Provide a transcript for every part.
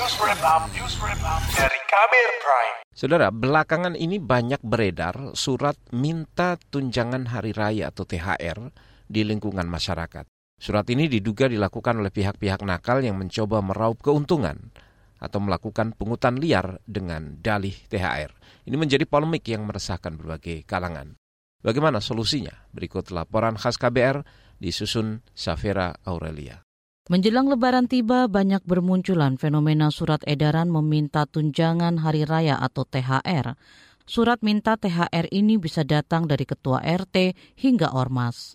News Wrap Up, News Wrap Up dari Kabir Prime. Saudara, belakangan ini banyak beredar surat minta tunjangan hari raya atau THR di lingkungan masyarakat. Surat ini diduga dilakukan oleh pihak-pihak nakal yang mencoba meraup keuntungan atau melakukan pungutan liar dengan dalih THR. Ini menjadi polemik yang meresahkan berbagai kalangan. Bagaimana solusinya? Berikut laporan khas KBR disusun Safira Aurelia. Menjelang lebaran tiba, banyak bermunculan fenomena surat edaran meminta tunjangan hari raya atau THR. Surat minta THR ini bisa datang dari ketua RT hingga ormas.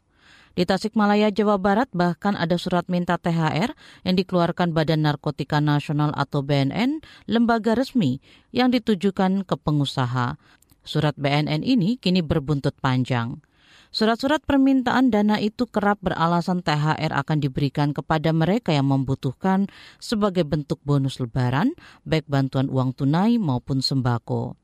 Di Tasikmalaya, Jawa Barat bahkan ada surat minta THR yang dikeluarkan Badan Narkotika Nasional atau BNN, lembaga resmi yang ditujukan ke pengusaha. Surat BNN ini kini berbuntut panjang. Surat-surat permintaan dana itu kerap beralasan THR akan diberikan kepada mereka yang membutuhkan sebagai bentuk bonus lebaran, baik bantuan uang tunai maupun sembako.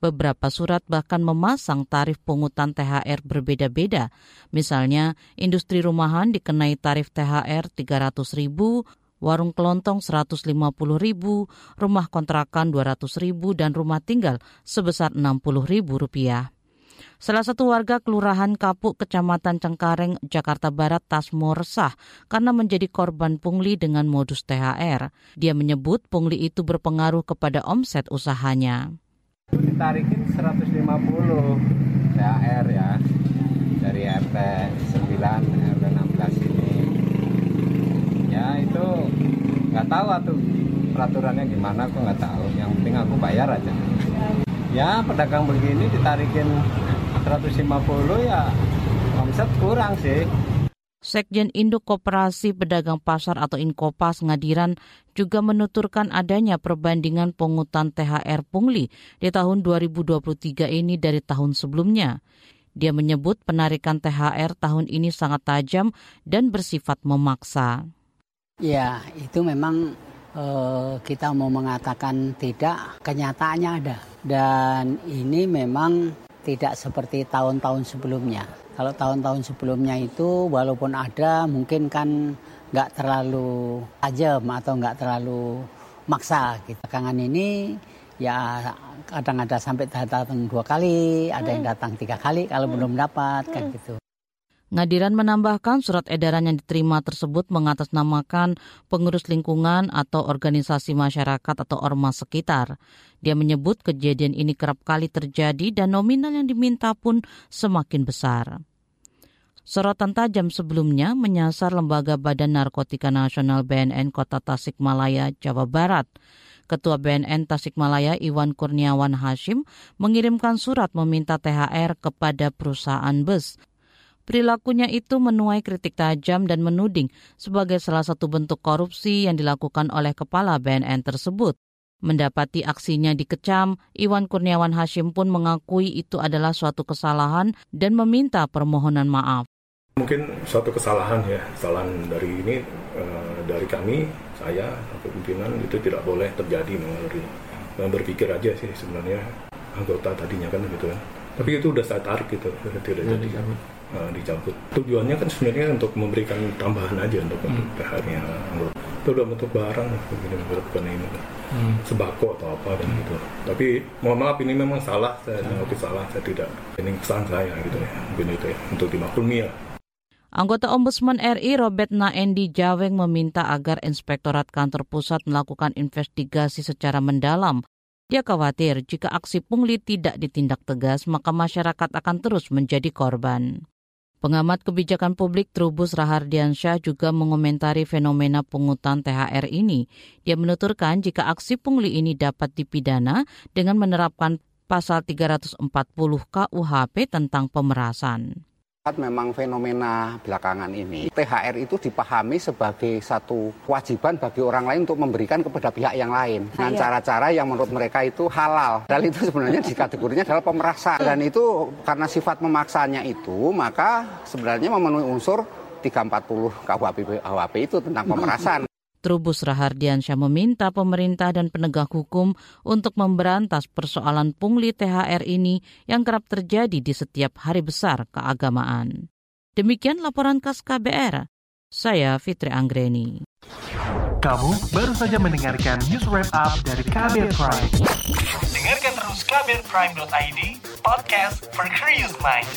Beberapa surat bahkan memasang tarif pungutan THR berbeda-beda. Misalnya, industri rumahan dikenai tarif THR 300 ribu, warung kelontong 150 ribu, rumah kontrakan 200 ribu, dan rumah tinggal sebesar 60 ribu rupiah. Salah satu warga Kelurahan Kapuk, Kecamatan Cengkareng, Jakarta Barat, Tasmo resah karena menjadi korban pungli dengan modus THR. Dia menyebut pungli itu berpengaruh kepada omset usahanya. Ditarikin 150 THR ya dari RT 9, RT 16 ini. Ya itu nggak tahu tuh peraturannya gimana aku nggak tahu. Yang penting aku bayar aja. Ya pedagang begini ditarikin 150 ya omset kurang sih. Sekjen Induk Koperasi Pedagang Pasar atau Inkopas Ngadiran juga menuturkan adanya perbandingan pungutan THR pungli di tahun 2023 ini dari tahun sebelumnya. Dia menyebut penarikan THR tahun ini sangat tajam dan bersifat memaksa. Ya, itu memang uh, kita mau mengatakan tidak, kenyataannya ada. Dan ini memang tidak seperti tahun-tahun sebelumnya. Kalau tahun-tahun sebelumnya itu walaupun ada mungkin kan nggak terlalu tajam atau nggak terlalu maksa. Gitu. Belakangan ini ya kadang ada sampai datang dua kali, ada yang datang tiga kali kalau belum dapat kan gitu. Ngadiran menambahkan surat edaran yang diterima tersebut mengatasnamakan pengurus lingkungan atau organisasi masyarakat atau ormas sekitar. Dia menyebut kejadian ini kerap kali terjadi dan nominal yang diminta pun semakin besar. Sorotan tajam sebelumnya menyasar Lembaga Badan Narkotika Nasional BNN Kota Tasikmalaya, Jawa Barat. Ketua BNN Tasikmalaya Iwan Kurniawan Hashim mengirimkan surat meminta THR kepada perusahaan bus Perilakunya itu menuai kritik tajam dan menuding sebagai salah satu bentuk korupsi yang dilakukan oleh kepala BNN tersebut. Mendapati aksinya dikecam, Iwan Kurniawan Hashim pun mengakui itu adalah suatu kesalahan dan meminta permohonan maaf. Mungkin suatu kesalahan ya, kesalahan dari ini uh, dari kami, saya atau pimpinan itu tidak boleh terjadi mengalami berpikir aja sih sebenarnya anggota tadinya kan gitu kan. Tapi itu udah saya tarik gitu, tidak jadi uh, dicabut. Tujuannya kan sebenarnya untuk memberikan tambahan aja untuk hmm. THR-nya Itu udah bentuk barang, begini bukan ini hmm. sembako atau apa dan gitu. Tapi mohon maaf ini memang salah, saya mengakui salah, saya tidak ini kesan saya gitu ya, mungkin itu ya untuk dimaklumi ya. Anggota Ombudsman RI Robert Naendi Jaweng meminta agar Inspektorat Kantor Pusat melakukan investigasi secara mendalam dia khawatir jika aksi pungli tidak ditindak tegas, maka masyarakat akan terus menjadi korban. Pengamat kebijakan publik Trubus Rahardiansyah juga mengomentari fenomena pungutan THR ini. Dia menuturkan jika aksi pungli ini dapat dipidana dengan menerapkan pasal 340 KUHP tentang pemerasan memang fenomena belakangan ini THR itu dipahami sebagai satu kewajiban bagi orang lain untuk memberikan kepada pihak yang lain dengan cara-cara yang menurut mereka itu halal. Dan itu sebenarnya di kategorinya adalah pemerasan dan itu karena sifat memaksanya itu maka sebenarnya memenuhi unsur 340 KUHP itu tentang pemerasan. Trubus Rahardiansyah meminta pemerintah dan penegak hukum untuk memberantas persoalan pungli THR ini yang kerap terjadi di setiap hari besar keagamaan. Demikian laporan khas KBR. Saya Fitri Anggreni. Kamu baru saja mendengarkan news wrap up dari Kabel Prime. Dengarkan terus kbrprime.id, podcast for curious mind.